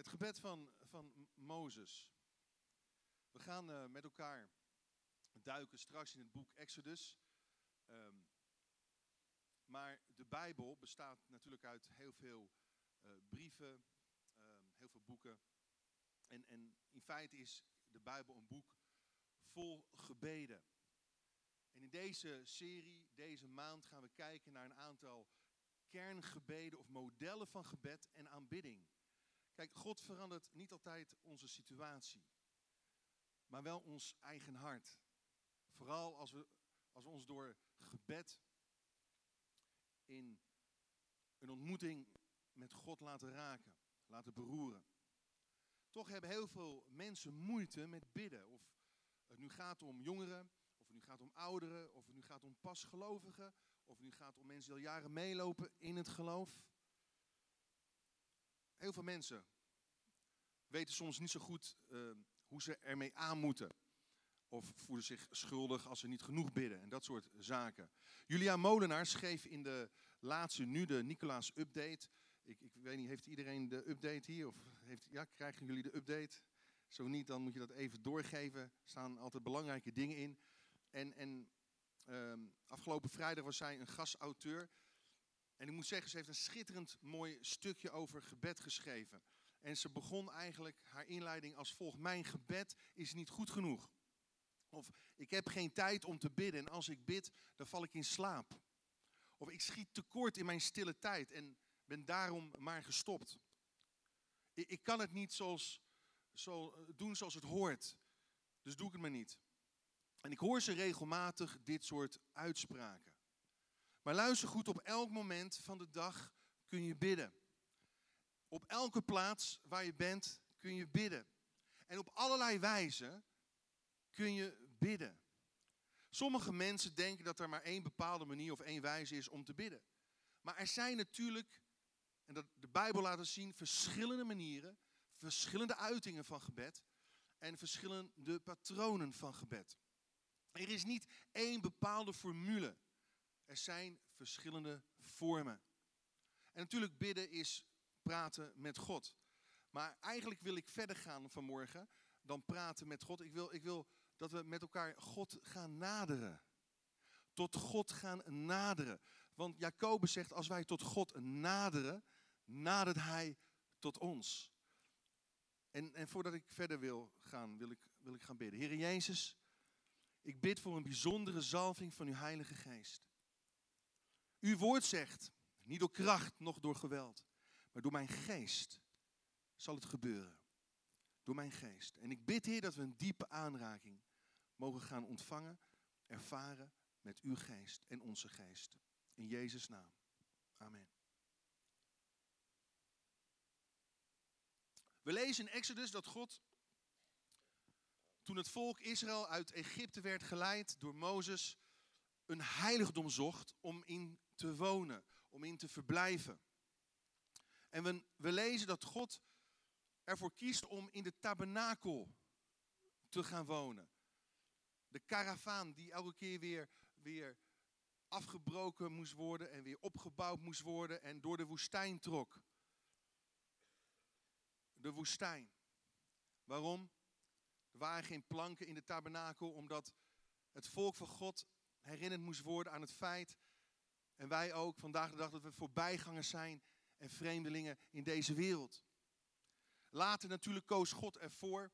Het gebed van, van Mozes. We gaan uh, met elkaar duiken straks in het boek Exodus. Um, maar de Bijbel bestaat natuurlijk uit heel veel uh, brieven, um, heel veel boeken. En, en in feite is de Bijbel een boek vol gebeden. En in deze serie, deze maand, gaan we kijken naar een aantal kerngebeden of modellen van gebed en aanbidding. Kijk, God verandert niet altijd onze situatie, maar wel ons eigen hart. Vooral als we, als ons door gebed in een ontmoeting met God laten raken, laten beroeren. Toch hebben heel veel mensen moeite met bidden. Of het nu gaat om jongeren, of het nu gaat om ouderen, of het nu gaat om pasgelovigen, of het nu gaat om mensen die al jaren meelopen in het geloof. Heel veel mensen weten soms niet zo goed uh, hoe ze ermee aan moeten. Of voelen zich schuldig als ze niet genoeg bidden en dat soort zaken. Julia Molenaar schreef in de laatste, nu de Nicolaas Update. Ik, ik weet niet, heeft iedereen de update hier? Of heeft, ja, krijgen jullie de update? Zo niet, dan moet je dat even doorgeven. Er staan altijd belangrijke dingen in. En, en uh, afgelopen vrijdag was zij een gastauteur. En ik moet zeggen, ze heeft een schitterend mooi stukje over gebed geschreven. En ze begon eigenlijk haar inleiding als volgt. Mijn gebed is niet goed genoeg. Of ik heb geen tijd om te bidden en als ik bid, dan val ik in slaap. Of ik schiet tekort in mijn stille tijd en ben daarom maar gestopt. Ik, kan het niet zoals, zo, doen zoals het hoort, dus doe ik het maar niet. En ik hoor ze regelmatig dit soort uitspraken. Maar luister goed, op elk moment van de dag kun je bidden. Op elke plaats waar je bent kun je bidden. En op allerlei wijzen kun je bidden. Sommige mensen denken dat er maar één bepaalde manier of één wijze is om te bidden. Maar er zijn natuurlijk, en dat de Bijbel laat zien, verschillende manieren, verschillende uitingen van gebed en verschillende patronen van gebed. Er is niet één bepaalde formule. Er zijn verschillende vormen. En natuurlijk bidden is praten met God. Maar eigenlijk wil ik verder gaan vanmorgen dan praten met God. Ik wil, ik wil dat we met elkaar God gaan naderen. Tot God gaan naderen. Want Jacobus zegt, als wij tot God naderen, nadert Hij tot ons. En, en voordat ik verder wil gaan, wil ik, wil ik gaan bidden. Heer Jezus, ik bid voor een bijzondere zalving van uw Heilige Geest. Uw woord zegt, niet door kracht, noch door geweld, maar door mijn geest zal het gebeuren. Door mijn geest. En ik bid, Heer, dat we een diepe aanraking mogen gaan ontvangen, ervaren met uw geest en onze geest. In Jezus' naam. Amen. We lezen in Exodus dat God, toen het volk Israël uit Egypte werd geleid door Mozes, een heiligdom zocht om in te wonen, om in te verblijven. En we, we lezen dat God ervoor kiest om in de tabernakel te gaan wonen. De karavaan die elke keer weer, weer afgebroken moest worden en weer opgebouwd moest worden en door de woestijn trok. De woestijn. Waarom? Er waren geen planken in de tabernakel, omdat het volk van God herinnerd moest worden aan het feit, en wij ook vandaag de dag, dat we voorbijgangers zijn en vreemdelingen in deze wereld. Later natuurlijk koos God ervoor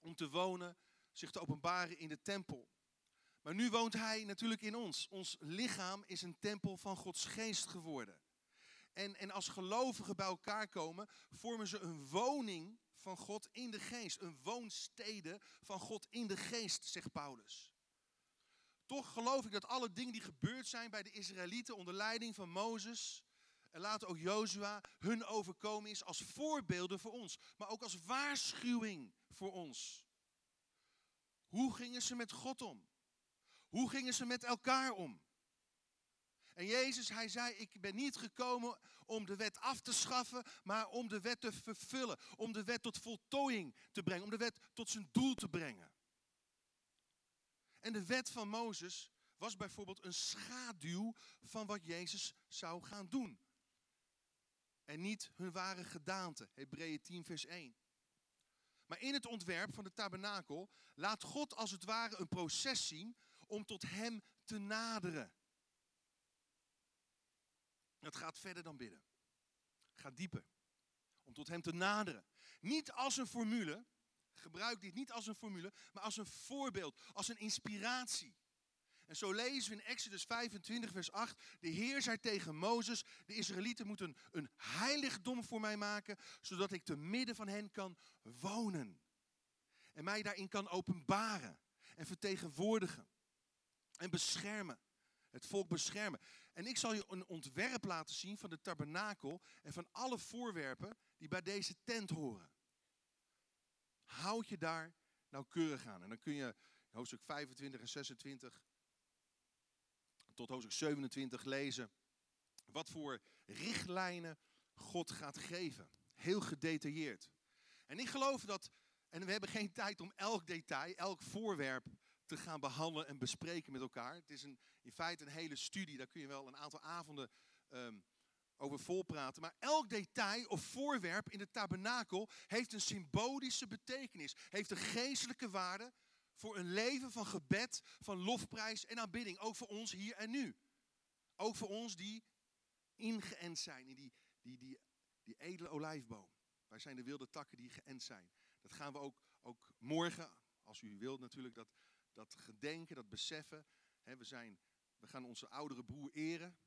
om te wonen zich te openbaren in de tempel. Maar nu woont Hij natuurlijk in ons. Ons lichaam is een tempel van Gods geest geworden. En, en als gelovigen bij elkaar komen, vormen ze een woning van God in de geest. Een woonstede van God in de geest, zegt Paulus. Toch geloof ik dat alle dingen die gebeurd zijn bij de Israëlieten onder leiding van Mozes en later ook Jozua hun overkomen is als voorbeelden voor ons, maar ook als waarschuwing voor ons. Hoe gingen ze met God om? Hoe gingen ze met elkaar om? En Jezus, hij zei, ik ben niet gekomen om de wet af te schaffen, maar om de wet te vervullen. Om de wet tot voltooiing te brengen, om de wet tot zijn doel te brengen. En de wet van Mozes was bijvoorbeeld een schaduw van wat Jezus zou gaan doen. en niet hun ware gedaante. Hebreeën 10, vers 1. Maar in het ontwerp van de tabernakel laat God als het ware een proces zien om tot Hem te naderen. Het gaat verder dan bidden. Gaat dieper. Om tot Hem te naderen. Niet als een formule. Gebruik dit niet als een formule, maar als een voorbeeld, als een inspiratie. En zo lezen we in Exodus 25, vers 8. De Heer zei tegen Mozes: De Israëlieten moeten een heiligdom voor mij maken, zodat ik te midden van hen kan wonen. En mij daarin kan openbaren en vertegenwoordigen. En beschermen. Het volk beschermen. En ik zal je een ontwerp laten zien van de tabernakel en van alle voorwerpen die bij deze tent horen. Houd je daar nauwkeurig aan. En dan kun je hoofdstuk 25 en 26 tot hoofdstuk 27 lezen wat voor richtlijnen God gaat geven. Heel gedetailleerd. En ik geloof dat, en we hebben geen tijd om elk detail, elk voorwerp te gaan behandelen en bespreken met elkaar. Het is een, in feite een hele studie, daar kun je wel een aantal avonden um, over volpraten. Maar elk detail of voorwerp in de tabernakel heeft een symbolische betekenis, heeft een geestelijke waarde voor een leven van gebed, van lofprijs en aanbidding. Ook voor ons hier en nu. Ook voor ons die ingeënt zijn in die, die, die, die edele olijfboom. Wij zijn de wilde takken die geënt zijn. Dat gaan we ook, ook morgen, als u wilt natuurlijk, dat, dat gedenken, dat beseffen. we, zijn, we gaan onze oudere broer eren.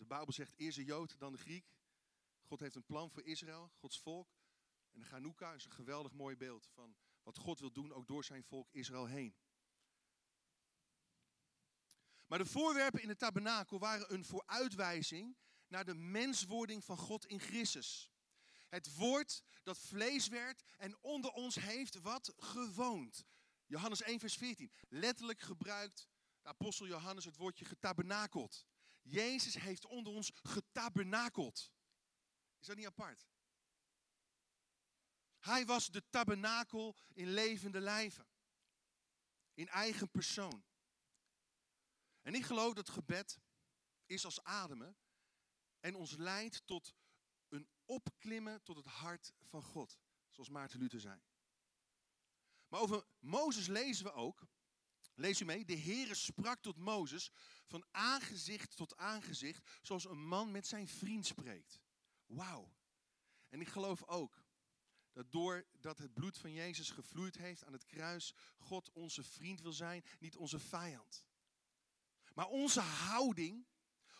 De Bijbel zegt eerst de Jood, dan de Griek. God heeft een plan voor Israël, Gods volk. En de Chanukka is een geweldig mooi beeld van wat God wil doen, ook door zijn volk Israël heen. Maar de voorwerpen in de tabernakel waren een vooruitwijzing naar de menswording van God in Christus. Het woord dat vlees werd en onder ons heeft wat gewoond. Johannes 1, vers 14. Letterlijk gebruikt de apostel Johannes het woordje getabernakeld. Jezus heeft onder ons getabernakeld. Is dat niet apart? Hij was de tabernakel in levende lijven. In eigen persoon. En ik geloof dat gebed is als ademen en ons leidt tot een opklimmen tot het hart van God. Zoals Maarten Luther zei. Maar over Mozes lezen we ook, lees u mee, de Heere sprak tot Mozes van aangezicht tot aangezicht, zoals een man met zijn vriend spreekt. Wauw. En ik geloof ook dat doordat het bloed van Jezus gevloeid heeft aan het kruis, God onze vriend wil zijn, niet onze vijand. Maar onze houding,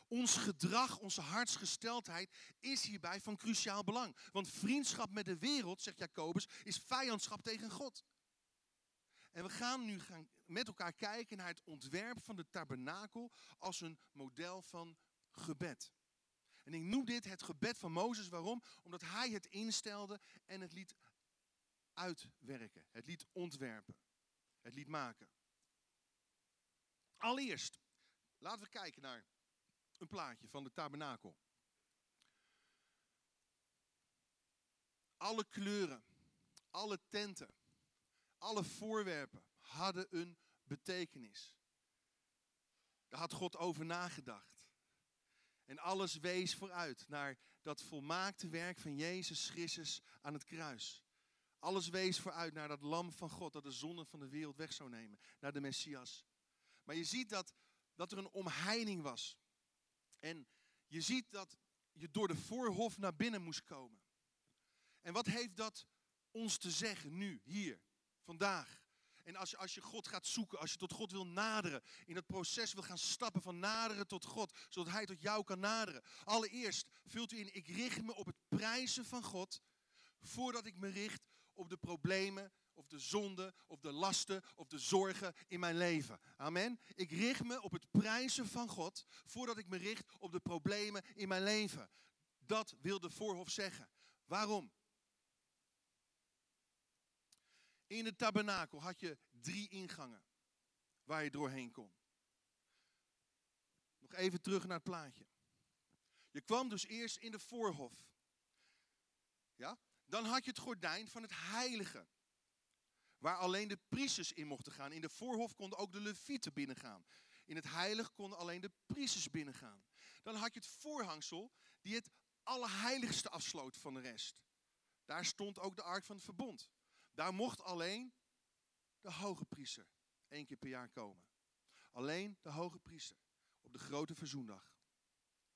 ons gedrag, onze hartsgesteldheid is hierbij van cruciaal belang. Want vriendschap met de wereld, zegt Jacobus, is vijandschap tegen God. En we gaan nu gaan met elkaar kijken naar het ontwerp van de tabernakel als een model van gebed. En ik noem dit het gebed van Mozes. Waarom? Omdat hij het instelde en het liet uitwerken. Het liet ontwerpen. Het liet maken. Allereerst, laten we kijken naar een plaatje van de tabernakel. Alle kleuren, alle tenten, alle voorwerpen hadden een betekenis. Daar had God over nagedacht. En alles wees vooruit naar dat volmaakte werk van Jezus Christus aan het kruis. Alles wees vooruit naar dat lam van God dat de zonde van de wereld weg zou nemen. Naar de Messias. Maar je ziet dat, dat er een omheining was. En je ziet dat je door de voorhof naar binnen moest komen. En wat heeft dat ons te zeggen nu, hier, vandaag? En als je, als je God gaat zoeken, als je tot God wil naderen, in het proces wil gaan stappen van naderen tot God, zodat Hij tot jou kan naderen. Allereerst vult u in, ik richt me op het prijzen van God, voordat ik me richt op de problemen of de zonden of de lasten of de zorgen in mijn leven. Amen. Ik richt me op het prijzen van God, voordat ik me richt op de problemen in mijn leven. Dat wil de voorhof zeggen. Waarom? In de tabernakel had je drie ingangen waar je doorheen kon. Nog even terug naar het plaatje. Je kwam dus eerst in de voorhof. Ja? Dan had je het gordijn van het heilige. Waar alleen de priesters in mochten gaan. In de voorhof konden ook de levieten binnengaan. In het heilige konden alleen de priesters binnengaan. Dan had je het voorhangsel die het allerheiligste afsloot van de rest. Daar stond ook de ark van het verbond. Daar mocht alleen de hoge priester één keer per jaar komen. Alleen de hoge priester op de grote verzoendag.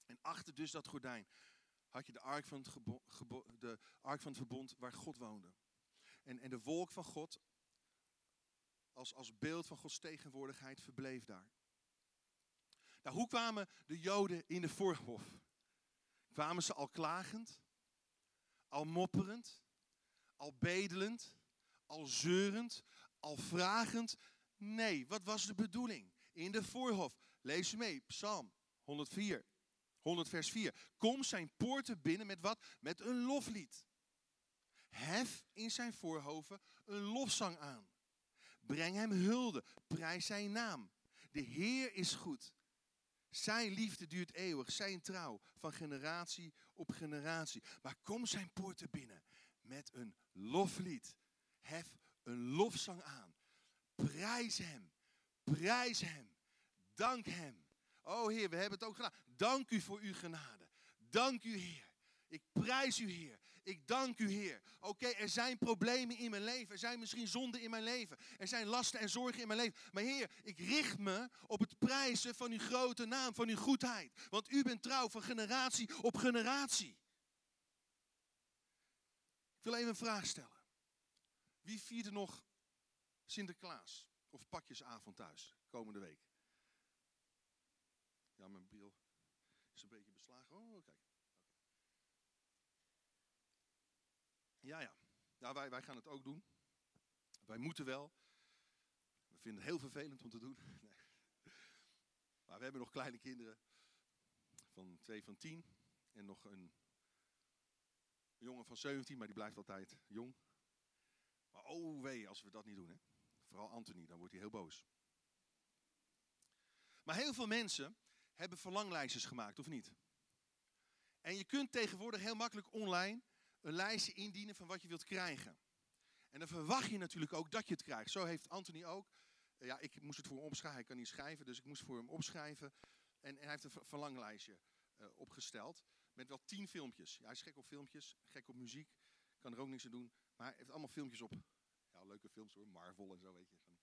En achter dus dat gordijn had je de ark van het, de ark van het verbond waar God woonde. En, en de wolk van God, als, als beeld van Gods tegenwoordigheid, verbleef daar. Nou, hoe kwamen de Joden in de voorhof? Kwamen ze al klagend, al mopperend, al bedelend, al zeurend, al vragend? Nee, wat was de bedoeling? In de voorhof, lees je mee, Psalm 104, 100 vers 4. Kom zijn poorten binnen met wat? Met een loflied. Hef in zijn voorhoven een lofzang aan. Breng hem hulde, prijs zijn naam. De Heer is goed. Zijn liefde duurt eeuwig, zijn trouw van generatie op generatie. Maar kom zijn poorten binnen met een loflied. Hef een lofzang aan. Prijs hem, prijs hem, dank hem. Oh Heer, we hebben het ook gedaan. Dank u voor uw genade. Dank u Heer. Ik prijs u Heer. Ik dank u, Heer. Oké, er zijn problemen in mijn leven. Er zijn misschien zonden in mijn leven. Er zijn lasten en zorgen in mijn leven. Maar Heer, ik richt me op het prijzen van uw grote naam, van uw goedheid. Want u bent trouw van generatie op generatie. Ik wil even een vraag stellen. Wie viert er nog Sinterklaas of pakjesavond thuis komende week? Ja, mijn bril is een beetje beslagen. Oh, kijk. Ja, ja. Nou, wij, wij gaan het ook doen. Wij moeten wel. We vinden het heel vervelend om te doen. Nee. Maar we hebben nog kleine kinderen. Van twee van tien. En nog een jongen van 17, maar die blijft altijd jong. Maar oh wee, als we dat niet doen. Hè? Vooral Anthony, dan wordt hij heel boos. Maar heel veel mensen hebben verlanglijstjes gemaakt, of niet? En je kunt tegenwoordig heel makkelijk online een lijstje indienen van wat je wilt krijgen. En dan verwacht je natuurlijk ook dat je het krijgt. Zo heeft Anthony ook. Eh, ja, ik moest het voor hem opschrijven. Hij kan niet schrijven, dus ik moest voor hem opschrijven. En, hij heeft een verlanglijstje uh, opgesteld. Met wel tien filmpjes. Ja, hij is gek op filmpjes, gek op muziek. Kan er ook niks aan doen. Maar hij heeft allemaal filmpjes op. Ja, leuke films hoor. Marvel en zo, weet je. Van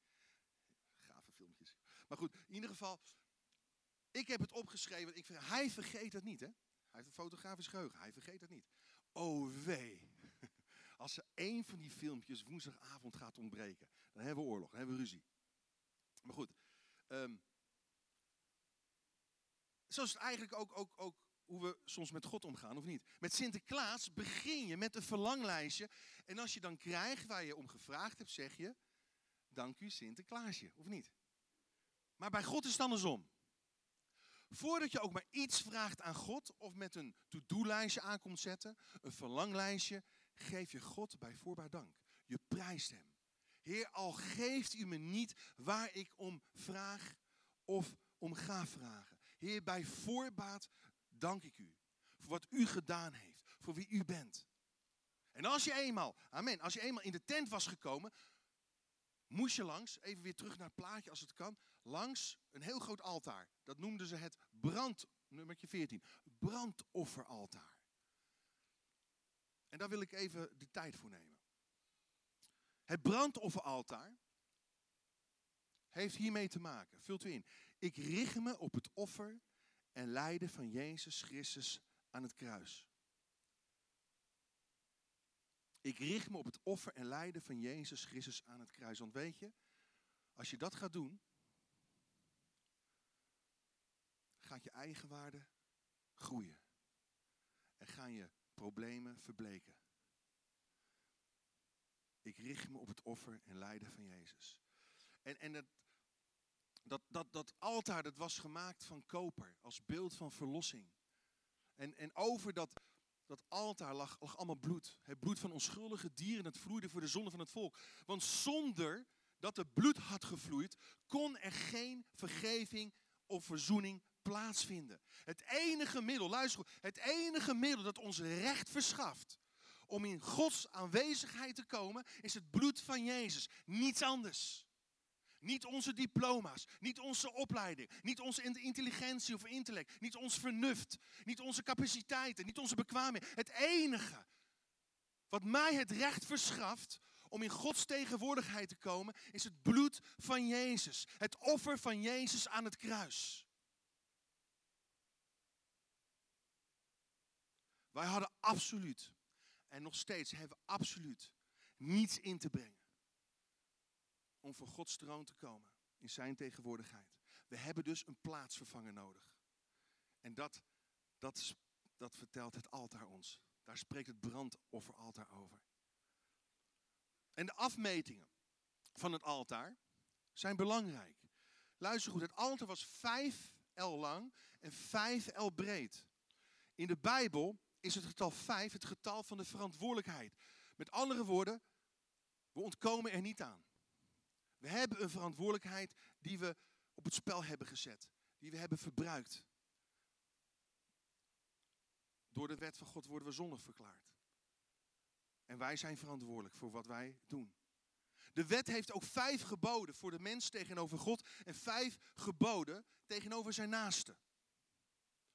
gave filmpjes. Maar goed, in ieder geval. Ik heb het opgeschreven. Ik, hij vergeet het niet, hè. Hij heeft een fotografisch geheugen. Hij vergeet het niet. Oh wee. Als er één van die filmpjes woensdagavond gaat ontbreken, dan hebben we oorlog, dan hebben we ruzie. Maar goed. Um, zo is het eigenlijk ook, ook, ook hoe we soms met God omgaan, of niet? Met Sinterklaas begin je met een verlanglijstje. En als je dan krijgt waar je om gevraagd hebt, zeg je: Dank u Sinterklaasje, of niet? Maar bij God is het andersom. Voordat je ook maar iets vraagt aan God of met een to-do-lijstje aankomt zetten, een verlanglijstje, geef je God bij voorbaar dank. Je prijst Hem. Heer, al geeft u me niet waar ik om vraag of om ga vragen. Heer, bij voorbaat dank ik u voor wat u gedaan heeft, voor wie u bent. En als je eenmaal, amen, als je eenmaal in de tent was gekomen, moest je langs, even weer terug naar het plaatje als het kan, langs een heel groot altaar. Dat noemden ze het brand, nummertje 14, brandofferaltaar. En daar wil ik even de tijd voor nemen. Het brandofferaltaar heeft hiermee te maken. Vult u in. Ik richt me op het offer en lijden van Jezus Christus aan het kruis. Ik richt me op het offer en lijden van Jezus Christus aan het kruis. Want weet je, als je dat gaat doen, gaat je eigenwaarde groeien. En gaan je problemen verbleken. Ik richt me op het offer en lijden van Jezus. En, en dat, dat, dat, dat altaar dat was gemaakt van koper, als beeld van verlossing. En, en over dat, dat altaar lag, lag allemaal bloed. Het bloed van onschuldige dieren, dat vloeide voor de zonde van het volk. Want zonder dat er bloed had gevloeid, kon er geen vergeving of verzoening plaatsvinden. Het enige middel, luister goed, het enige middel dat ons recht verschaft om in Gods aanwezigheid te komen, is het bloed van Jezus. Niets anders. Niet onze diploma's, niet onze opleiding, niet onze intelligentie of intellect, niet ons vernuft, niet onze capaciteiten, niet onze bekwaamheid. Het enige wat mij het recht verschaft om in Gods tegenwoordigheid te komen, is het bloed van Jezus. Het offer van Jezus aan het kruis. Wij hadden absoluut, en nog steeds hebben we absoluut niets in te brengen om voor Gods troon te komen in zijn tegenwoordigheid. We hebben dus een plaatsvervanger nodig. En dat, dat, dat vertelt het altaar ons. Daar spreekt het brandofferaltaar over. En de afmetingen van het altaar zijn belangrijk. Luister goed, het altaar was 5 L lang en 5 L breed. In de Bijbel is het getal 5 het getal van de verantwoordelijkheid. Met andere woorden, we ontkomen er niet aan. We hebben een verantwoordelijkheid die we op het spel hebben gezet, die we hebben verbruikt. Door de wet van God worden we zondig verklaard. En wij zijn verantwoordelijk voor wat wij doen. De wet heeft ook vijf geboden voor de mens tegenover God en vijf geboden tegenover zijn naaste.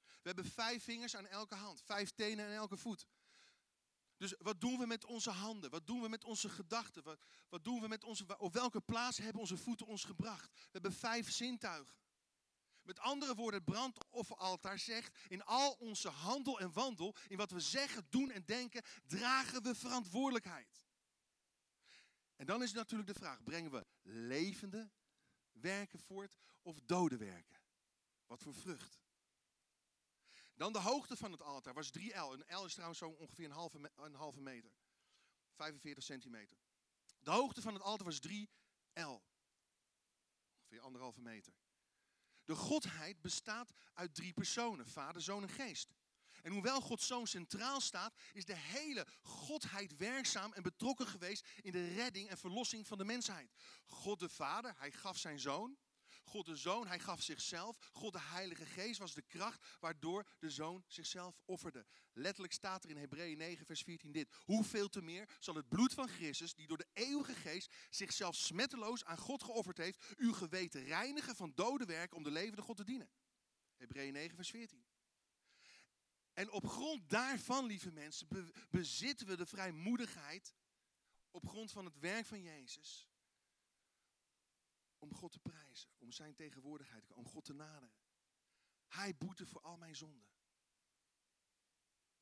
We hebben vijf vingers aan elke hand, vijf tenen aan elke voet. Dus wat doen we met onze handen? Wat doen we met onze gedachten? Wat, doen we met onze, op welke plaats hebben onze voeten ons gebracht? We hebben vijf zintuigen. Met andere woorden, het brandofferaltaar zegt, in al onze handel en wandel, in wat we zeggen, doen en denken, dragen we verantwoordelijkheid. En dan is natuurlijk de vraag, brengen we levende werken voort of dode werken? Wat voor vrucht? Dan de hoogte van het altaar was 3 L. Een L is trouwens zo ongeveer een halve, een halve meter. 45 centimeter. De hoogte van het altaar was 3 L. Ongeveer anderhalve meter. De godheid bestaat uit drie personen: Vader, Zoon en Geest. En hoewel God Zoon centraal staat, is de hele godheid werkzaam en betrokken geweest in de redding en verlossing van de mensheid. God de Vader, hij gaf zijn zoon. God de Zoon, hij gaf zichzelf. God de Heilige Geest was de kracht waardoor de Zoon zichzelf offerde. Letterlijk staat er in Hebreeën 9, vers 14 dit. Hoeveel te meer zal het bloed van Christus, die door de eeuwige geest zichzelf smetteloos aan God geofferd heeft, uw geweten reinigen van dode werken om de levende God te dienen. Hebreeën 9, vers 14. En op grond daarvan, lieve mensen, bezitten we de vrijmoedigheid op grond van het werk van Jezus om God te prijzen, om zijn tegenwoordigheid, om God te naderen. Hij boete voor al mijn zonden.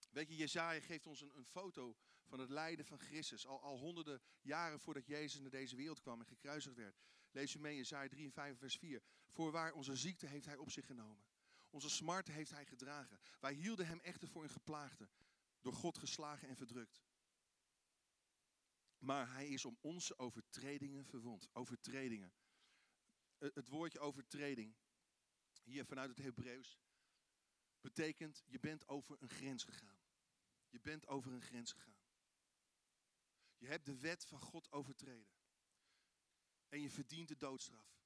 Weet je, Jezaja geeft ons een, een, foto van het lijden van Christus. Al, al honderden jaren voordat Jezus naar deze wereld kwam en gekruisigd werd. Lees u mee, Jezaja 53 vers 4. Voorwaar onze ziekte heeft hij op zich genomen. Onze smart heeft hij gedragen. Wij hielden hem echter voor een geplaagde. Door God geslagen en verdrukt. Maar hij is om onze overtredingen verwond. Overtredingen het woordje overtreding, hier vanuit het Hebreeuws, betekent je bent over een grens gegaan. Je bent over een grens gegaan. Je hebt de wet van God overtreden. En je verdient de doodstraf.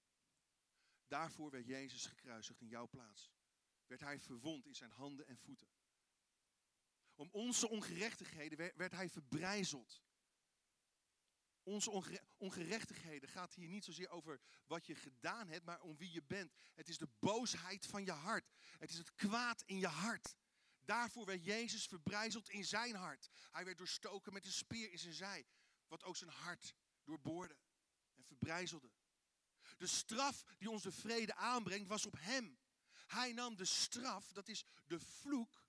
Daarvoor werd Jezus gekruisigd in jouw plaats. Werd hij verwond in zijn handen en voeten. Om onze ongerechtigheden werd hij verbrijzeld. Onze ongerechtigheden gaat hier niet zozeer over wat je gedaan hebt, maar om wie je bent. Het is de boosheid van je hart. Het is het kwaad in je hart. Daarvoor werd Jezus verbrijzeld in zijn hart. Hij werd doorstoken met een speer in zijn zij, wat ook zijn hart doorboorde en verbrijzelde. De straf die ons de vrede aanbrengt was op hem. Hij nam de straf, dat is de vloek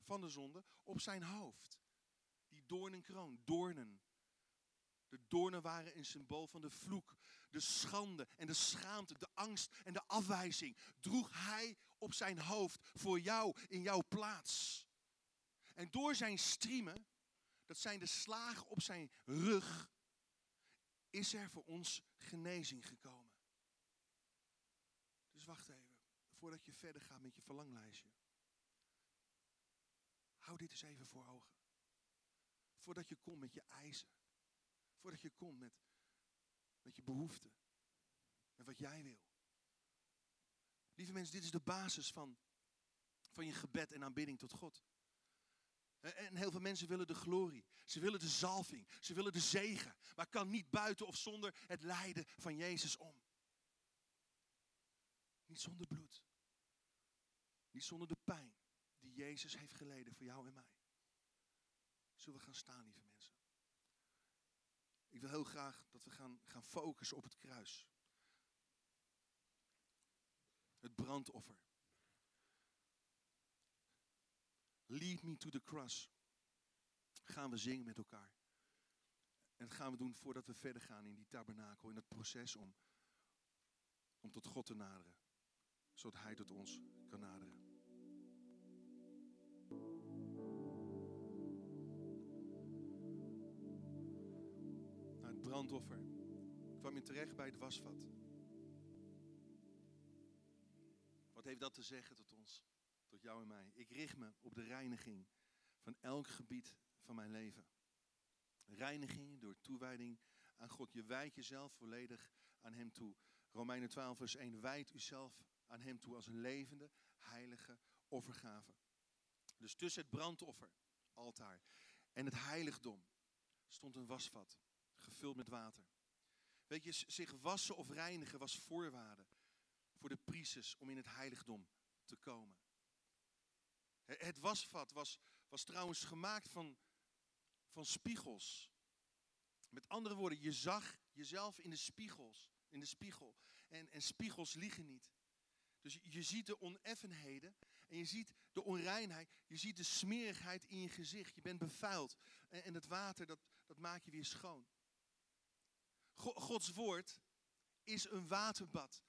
van de zonde, op zijn hoofd. Die doornenkroon, doornen, de doornen waren een symbool van de vloek, de schande en de schaamte, de angst en de afwijzing. Droeg hij op zijn hoofd voor jou in jouw plaats. En door zijn striemen, dat zijn de slagen op zijn rug, is er voor ons genezing gekomen. Dus wacht even, voordat je verder gaat met je verlanglijstje. Hou dit eens even voor ogen. Voordat je komt met je eisen. Voordat je komt met, met je behoeften. Met wat jij wil. Lieve mensen, dit is de basis van, van je gebed en aanbidding tot God. En heel veel mensen willen de glorie. Ze willen de zalving. Ze willen de zegen. Maar kan niet buiten of zonder het lijden van Jezus om. Niet zonder bloed. Niet zonder de pijn die Jezus heeft geleden voor jou en mij. Zullen we gaan staan, lieve mensen? Ik wil heel graag dat we gaan, gaan focussen op het kruis. Het brandoffer. Lead me to the cross. Gaan we zingen met elkaar. En dat gaan we doen voordat we verder gaan in die tabernakel, in dat proces om, om tot God te naderen. Zodat Hij tot ons kan naderen. Brandoffer kwam je terecht bij het wasvat. Wat heeft dat te zeggen tot ons? tot jou en mij. Ik richt me op de reiniging van elk gebied van mijn leven. Reiniging door toewijding aan God. Je wijdt jezelf volledig aan Hem toe. Romeinen 12, vers 1. Wijd uzelf aan Hem toe als een levende, heilige offergave. Dus tussen het brandoffer, altaar, en het heiligdom stond een wasvat, gevuld met water. Weet je, zich wassen of reinigen was voorwaarde voor de priesters om in het heiligdom te komen. Het wasvat was, was trouwens gemaakt van, van spiegels. Met andere woorden, je zag jezelf in de spiegels, in de spiegel. En, en spiegels liegen niet. Dus je ziet de oneffenheden en je ziet de onreinheid. Je ziet de smerigheid in je gezicht. Je bent bevuild. En, en het water, dat, dat maakt je weer schoon. Gods woord is een waterbad.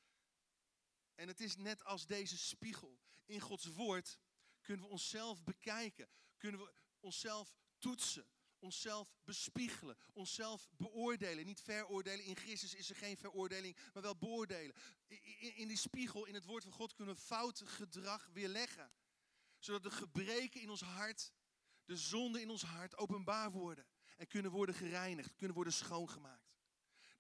En het is net als deze spiegel. In Gods woord kunnen we onszelf bekijken? Kunnen we onszelf toetsen? Onszelf bespiegelen? Onszelf beoordelen? Niet veroordelen. In Christus is er geen veroordeling, maar wel beoordelen. In die spiegel, in het woord van God, kunnen we fout gedrag weerleggen. Zodat de gebreken in ons hart, de zonden in ons hart openbaar worden. En kunnen worden gereinigd, kunnen worden schoongemaakt.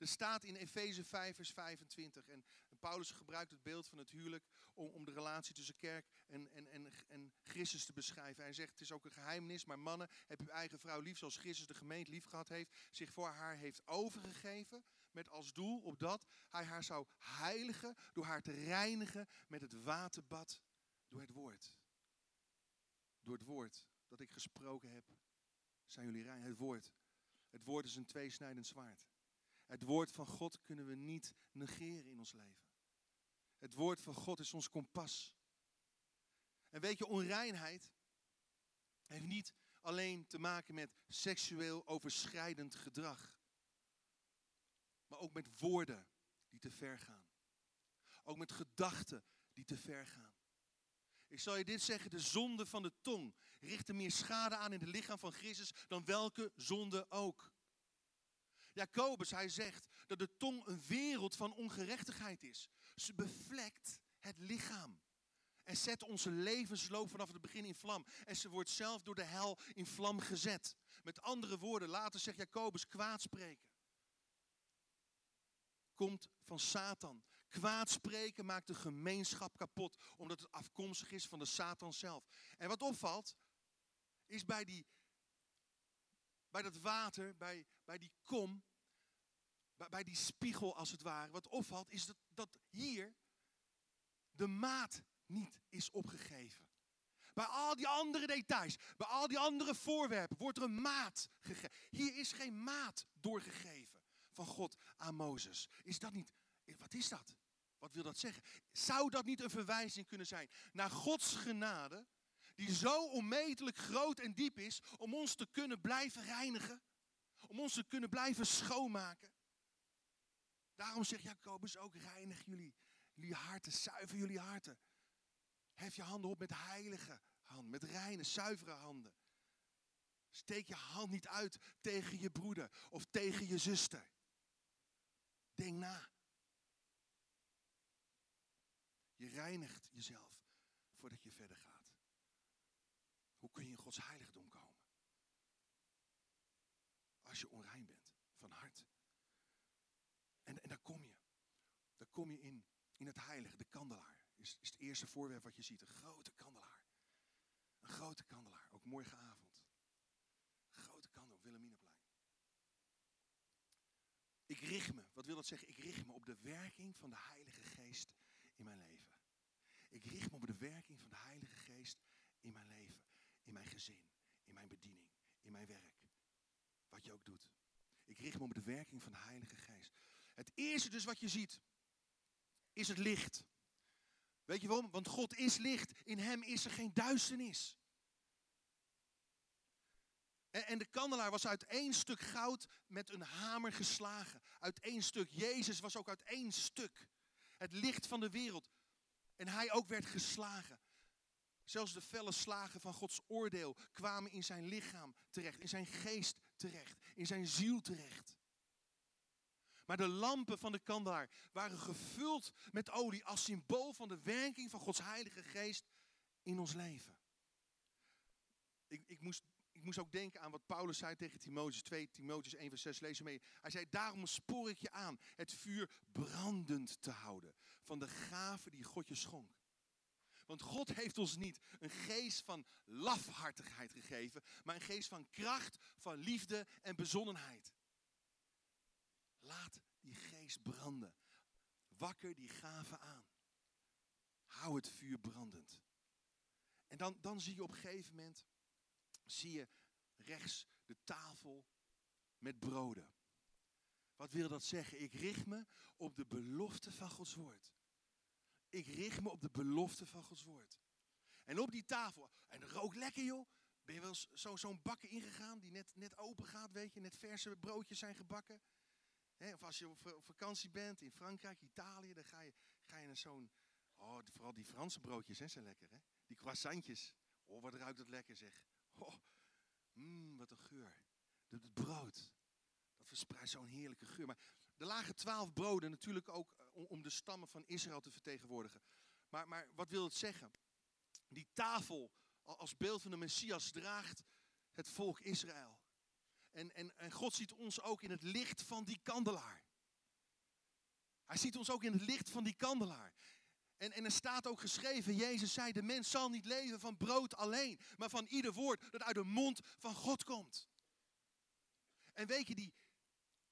Er staat in Efeze 5, vers 25. En Paulus gebruikt het beeld van het huwelijk om, om de relatie tussen kerk en, en, en, en Christus te beschrijven. Hij zegt, het is ook een geheimnis, maar mannen, heb uw eigen vrouw lief zoals Christus de gemeente lief gehad heeft. Zich voor haar heeft overgegeven met als doel op dat hij haar zou heiligen door haar te reinigen met het waterbad door het woord. Door het woord dat ik gesproken heb, zijn jullie rein. Het woord. Het woord is een tweesnijdend zwaard. Het woord van God kunnen we niet negeren in ons leven. Het woord van God is ons kompas. En weet je, onreinheid heeft niet alleen te maken met seksueel overschrijdend gedrag, maar ook met woorden die te ver gaan. Ook met gedachten die te ver gaan. Ik zal je dit zeggen, de zonde van de tong richten meer schade aan in het lichaam van Christus dan welke zonde ook. Jacobus, hij zegt dat de tong een wereld van ongerechtigheid is. Ze bevlekt het lichaam. En zet onze levensloop vanaf het begin in vlam. En ze wordt zelf door de hel in vlam gezet. Met andere woorden, later zegt Jacobus, kwaadspreken. Komt van Satan. Kwaadspreken maakt de gemeenschap kapot. Omdat het afkomstig is van de Satan zelf. En wat opvalt, is bij, die, bij dat water, bij, bij die kom, bij die spiegel als het ware. Wat opvalt is dat, dat hier de maat niet is opgegeven. Bij al die andere details, bij al die andere voorwerpen wordt er een maat gegeven. Hier is geen maat doorgegeven van God aan Mozes. Is dat niet, wat is dat? Wat wil dat zeggen? Zou dat niet een verwijzing kunnen zijn naar Gods genade, die zo onmetelijk groot en diep is om ons te kunnen blijven reinigen? Om ons te kunnen blijven schoonmaken? Daarom zegt Jacobus ook, reinig jullie, jullie harten, zuiver jullie harten. Hef je handen op met heilige handen, met reine, zuivere handen. Steek je hand niet uit tegen je broeder of tegen je zuster. Denk na. Je reinigt jezelf voordat je verder gaat. Hoe kun je in Gods heiligdom komen? Als je onrein bent, van hart. En, en daar kom je. Daar kom je in, in het heilige, de kandelaar. Is, is het eerste voorwerp wat je ziet, een grote kandelaar. Een grote kandelaar, ook morgenavond. Een grote kandel op Willemineplein. Ik richt me, wat wil dat zeggen? Ik richt me op de werking van de Heilige Geest in mijn leven. Ik richt me op de werking van de Heilige Geest in mijn leven in mijn gezin, in mijn bediening, in mijn werk. Wat je ook doet. Ik richt me op de werking van de Heilige Geest. Het eerste dus wat je ziet, is het licht. Weet je waarom? Want God is licht. In hem is er geen duisternis. En, de kandelaar was uit één stuk goud met een hamer geslagen. Uit één stuk. Jezus was ook uit één stuk. Het licht van de wereld. En hij ook werd geslagen. Zelfs de felle slagen van Gods oordeel kwamen in zijn lichaam terecht, in zijn geest terecht, in zijn ziel terecht. Maar de lampen van de kandelaar waren gevuld met olie als symbool van de werking van Gods Heilige Geest in ons leven. Ik, ik, moest, ik moest ook denken aan wat Paulus zei tegen Timotheus 2, Timotheus 1 vers 6, lees mee. Hij zei, daarom spoor ik je aan het vuur brandend te houden van de gave die God je schonk. Want God heeft ons niet een geest van lafhartigheid gegeven, maar een geest van kracht, van liefde en bezonnenheid. Laat die geest branden. Wakker die gave aan. Hou het vuur brandend. En dan, dan zie je op een gegeven moment, zie je rechts de tafel met broden. Wat wil dat zeggen? Ik richt me op de belofte van Gods woord. Ik richt me op de belofte van Gods woord. En op die tafel, en het rookt lekker joh. Ben je wel zo'n zo bakken ingegaan die net, net open gaat, weet je, net verse broodjes zijn gebakken of als je op, vakantie bent in Frankrijk, Italië, dan ga je, ga je naar zo'n. Oh, vooral die Franse broodjes hè, zijn lekker, hè? Die croissantjes. Oh, wat ruikt dat lekker, zeg. Oh, mm, wat een geur. Het brood. Dat verspreidt zo'n heerlijke geur. Maar er lagen twaalf broden, natuurlijk ook eh, om de stammen van Israël te vertegenwoordigen. Maar, maar wat wil het zeggen? Die tafel als beeld van de Messias draagt het volk Israël. En, en, en God ziet ons ook in het licht van die kandelaar. Hij ziet ons ook in het licht van die kandelaar. En, en er staat ook geschreven, Jezus zei, de mens zal niet leven van brood alleen, maar van ieder woord dat uit de mond van God komt. En weet je, die,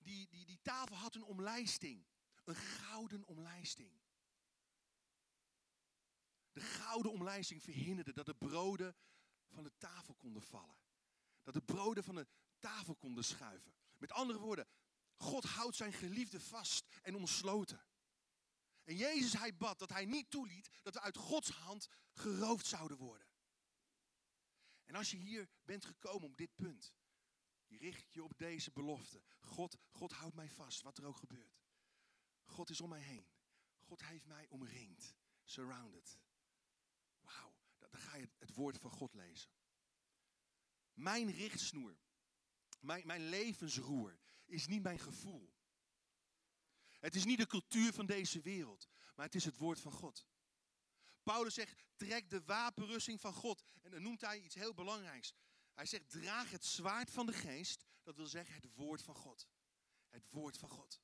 die, die, die tafel had een omlijsting, een gouden omlijsting. De gouden omlijsting verhinderde dat de broden van de tafel konden vallen. Dat de broden van de tafel konden schuiven. Met andere woorden, God houdt zijn geliefde vast en omsloten. En Jezus, hij bad dat hij niet toeliet dat we uit Gods hand geroofd zouden worden. En als je hier bent gekomen op dit punt, richt je op deze belofte. God, God houdt mij vast, wat er ook gebeurt. God is om mij heen. God heeft mij omringd, surrounded. Wauw, dan ga je het woord van God lezen. Mijn richtsnoer mijn, mijn levensroer is niet mijn gevoel. Het is niet de cultuur van deze wereld, maar het is het woord van God. Paulus zegt, trek de wapenrusting van God. En dan noemt hij iets heel belangrijks. Hij zegt, draag het zwaard van de geest. Dat wil zeggen het woord van God. Het woord van God.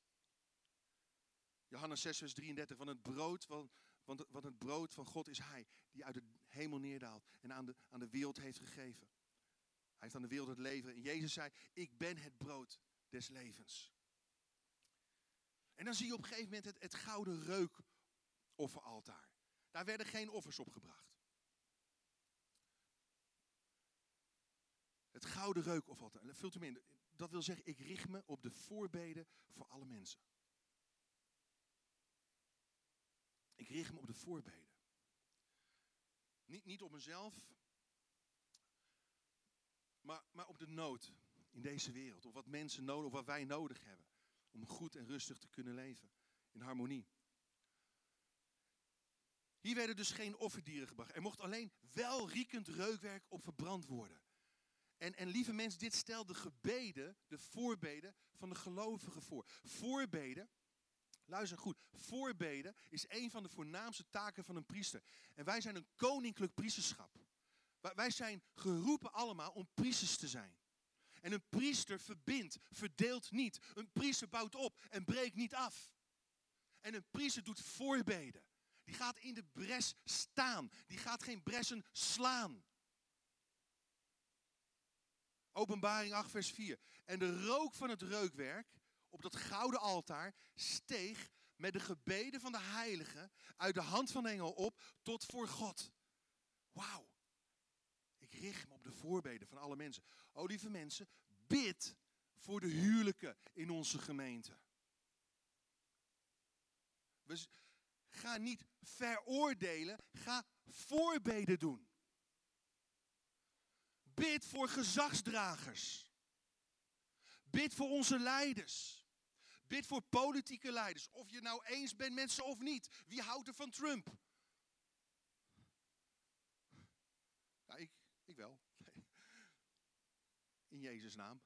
Johannes 6, vers 33. Van het brood van, want, want het brood van God is Hij, die uit de hemel neerdaalt en aan de, aan de wereld heeft gegeven. Hij heeft aan de wereld het leven. En Jezus zei, ik ben het brood des levens. En dan zie je op een gegeven moment het, het gouden reukofferaltaar. Daar werden geen offers op gebracht. Het gouden reukofferaltaar. Vult hem in. Dat wil zeggen, ik richt me op de voorbeden voor alle mensen. Ik richt me op de voorbeden. Niet, niet op mezelf, maar, maar op de nood in deze wereld. Of wat mensen nodig, of wat wij nodig hebben. Om goed en rustig te kunnen leven. In harmonie. Hier werden dus geen offerdieren gebracht. Er mocht alleen welriekend reukwerk op verbrand worden. En, en lieve mensen, dit stelt de gebeden, de voorbeden van de gelovigen voor. Voorbeden, luister goed, voorbeden is een van de voornaamste taken van een priester. En wij zijn een koninklijk priesterschap. Wij zijn geroepen allemaal om priesters te zijn. En een priester verbindt, verdeelt niet. Een priester bouwt op en breekt niet af. En een priester doet voorbeden. Die gaat in de bres staan. Die gaat geen bressen slaan. Openbaring 8, vers 4. En de rook van het reukwerk op dat gouden altaar, steeg met de gebeden van de heiligen uit de hand van de engel op tot voor God. Wauw. Ik richt me op de voorbeden van alle mensen. O lieve mensen, bid voor de huwelijken in onze gemeente. We ga niet veroordelen, ga voorbeden doen. Bid voor gezagsdragers. Bid voor onze leiders. Bid voor politieke leiders. Of je nou eens bent met ze of niet. Wie houdt er van Trump? Ja, ik, wel. In Jezus' naam.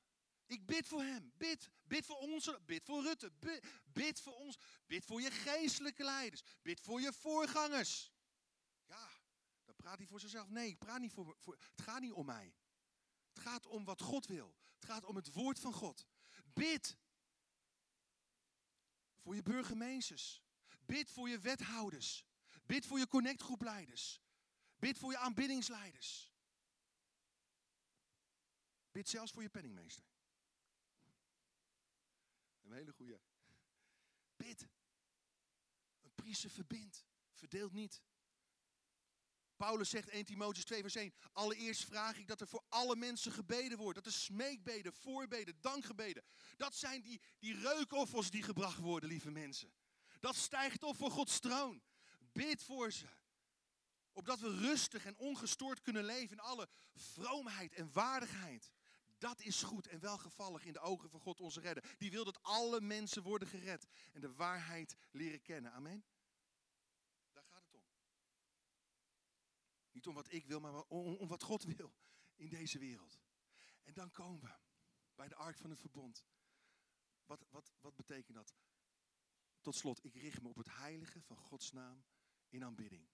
Ik bid voor hem. Bid. Bid voor onze. Bid voor Rutte. Bid, bid voor ons. Bid voor je geestelijke leiders. Bid voor je voorgangers. Ja, dan praat hij voor zichzelf. Nee, ik praat niet voor. Het gaat niet om mij. Het gaat om wat God wil. Het gaat om het woord van God. Bid voor je burgemeesters. Bid voor je wethouders. Bid voor je connectgroepleiders. Bid voor je aanbiddingsleiders. Bid zelfs voor je penningmeester. Een hele goede. Bid. Een priester verbindt, verdeelt niet. Paulus zegt 1 Timotheus 2 vers 1. Allereerst vraag ik dat er voor alle mensen gebeden wordt. Dat er smeekbeden, voorbeden, dankgebeden. Dat zijn die, die reukoffers die gebracht worden, lieve mensen. Dat stijgt op voor Gods troon. Bid voor ze. Opdat we rustig en ongestoord kunnen leven in alle vroomheid en waardigheid. Dat is goed en welgevallig in de ogen van God onze redder. Die wil dat alle mensen worden gered en de waarheid leren kennen. Amen. Daar gaat het om. Niet om wat ik wil, maar om, wat God wil in deze wereld. En dan komen we bij de ark van het verbond. Wat, wat, wat betekent dat? Tot slot, ik richt me op het heilige van Gods naam in aanbidding.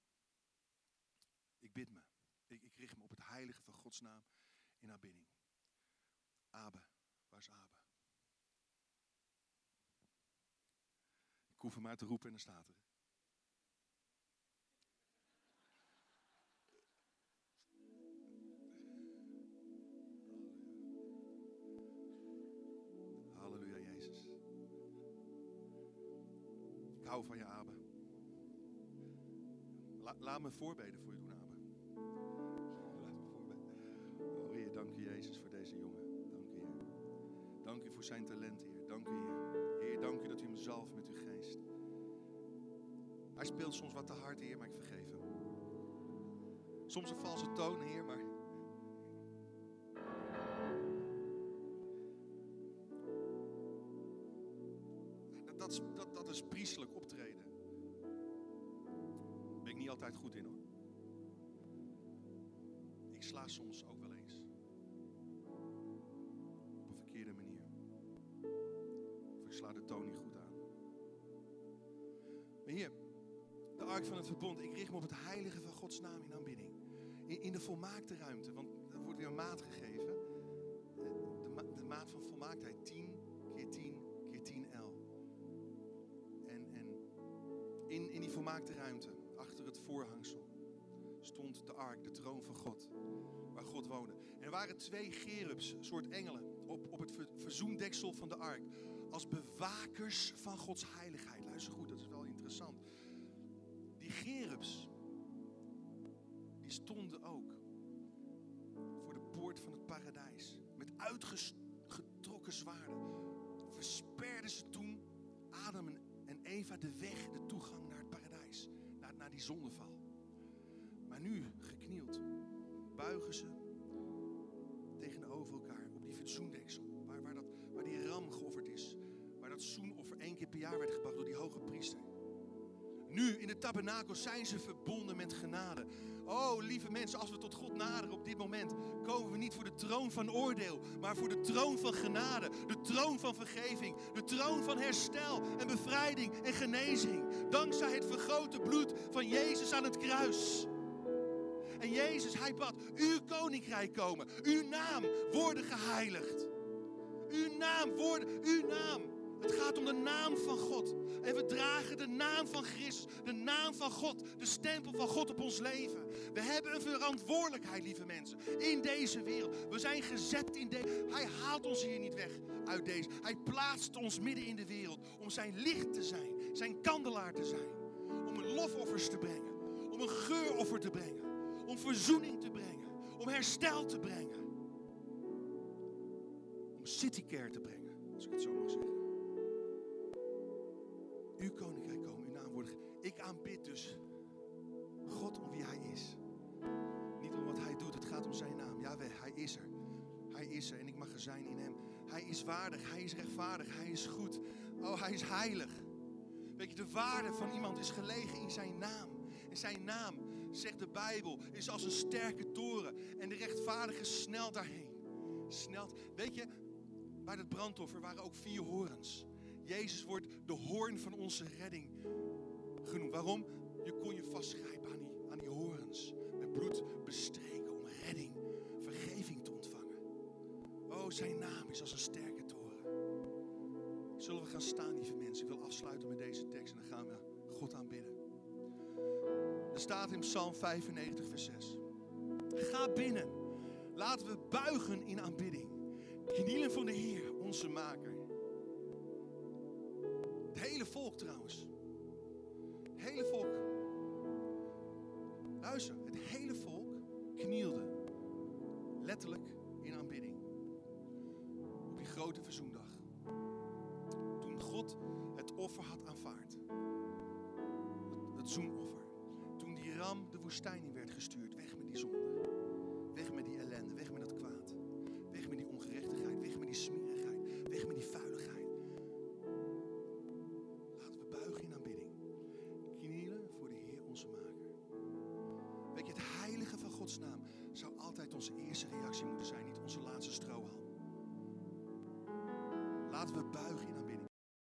Ik bid me. Ik, ik richt me op het heilige van Gods naam in aanbidding. Abe, waar is Abe? Ik hoef hem maar te roepen en dan staat er. Van je, Abe. laat me voorbeden voor je doen, Abe. Laat me. Oh Heer, dank je, Jezus, voor deze jongen. Dank u voor zijn talent, Heer. Dank u, Heer. Heer, dank u dat u hem zalft met uw geest. Hij speelt soms wat te hard, Heer, maar ik vergeef hem. Soms een valse toon, Heer, maar... priestelijk optreden. Daar ben ik niet altijd goed in, hoor. Ik sla soms ook wel eens. sla de toon niet goed aan. Maar hier, de ark van het verbond. Ik richt me op het heilige van Gods naam in aanbidding. In, in de volmaakte ruimte, want er wordt weer een maat gegeven. De, ma de maat van volmaaktheid, 10 keer 10 keer 10 in, die volmaakte ruimte, achter het voorhangsel, stond de ark, de troon van God, waar God woonde. En er waren twee gerubs, soort engelen, op, op het verzoendeksel van de ark als bewakers van Gods heiligheid. Luister goed, dat is wel interessant. Die gerubs, die stonden ook voor de poort van het paradijs. Met uitgetrokken zwaarden versperden ze toen Adam en Eva de weg, de toegang naar het paradijs. Naar, naar die zondeval. Maar nu, geknield, buigen ze tegenover elkaar op die verzoendeksel. Waar, waar, dat, waar die ram geofferd is dat zoenoffer één keer per jaar werd gebracht door die hoge priester. Nu in de tabernakel zijn ze verbonden met genade. Oh, lieve mensen, als we tot God naderen op dit moment, komen we niet voor de troon van oordeel, maar voor de troon van genade, de troon van vergeving, de troon van herstel en bevrijding en genezing. Dankzij het vergrote bloed van Jezus aan het kruis. En Jezus, hij bad, uw koninkrijk komen, uw naam worden geheiligd. Uw naam worden, uw naam Het gaat om de naam van God. En we dragen de naam van Christus, de naam van God, de stempel van God op ons leven. We hebben een verantwoordelijkheid, lieve mensen, in deze wereld. We zijn gezet in deze. Hij haalt ons hier niet weg uit deze. Hij plaatst ons midden in de wereld om zijn licht te zijn, zijn kandelaar te zijn. Om een lofoffers te brengen, om een geuroffer te brengen, om verzoening te brengen, om herstel te brengen. Om citycare te brengen, als ik het zo mag zeggen. Uw koninkrijk komen, uw naam worden. Ik aanbid dus God om wie hij is. Niet om wat hij doet, het gaat om zijn naam. Ja, hij is er. Hij is er en ik mag er zijn in hem. Hij is waardig, hij is rechtvaardig, hij is goed. Oh, hij is heilig. Weet je, de waarde van iemand is gelegen in zijn naam. En zijn naam, zegt de Bijbel, is als een sterke toren. En de rechtvaardige snelt daarheen. Snelt. Weet je, bij het brandoffer waren ook vier horens. Jezus wordt de hoorn van onze redding genoemd. Waarom? Je kon je vastgrijpen aan die, aan die horens. Met bloed bestreken om redding, vergeving te ontvangen. Oh, zijn naam is als een sterke toren. Zullen we gaan staan, lieve mensen? Ik wil afsluiten met deze tekst en dan gaan we God aanbidden. Er staat in Psalm 95, vers 6. Ga binnen. Laten we buigen in aanbidding. Knielen voor de Heer, onze maker. Volk trouwens. Het hele volk. Luister, het hele volk knielde. Letterlijk in aanbidding. Op die grote verzoendag. Toen God het offer had aanvaard. Het, zoenoffer. Toen die ram de woestijn in werd gestuurd. Weg met die zonde. Onze eerste reactie moeten zijn. Niet onze laatste strohalm. Laten we buigen in.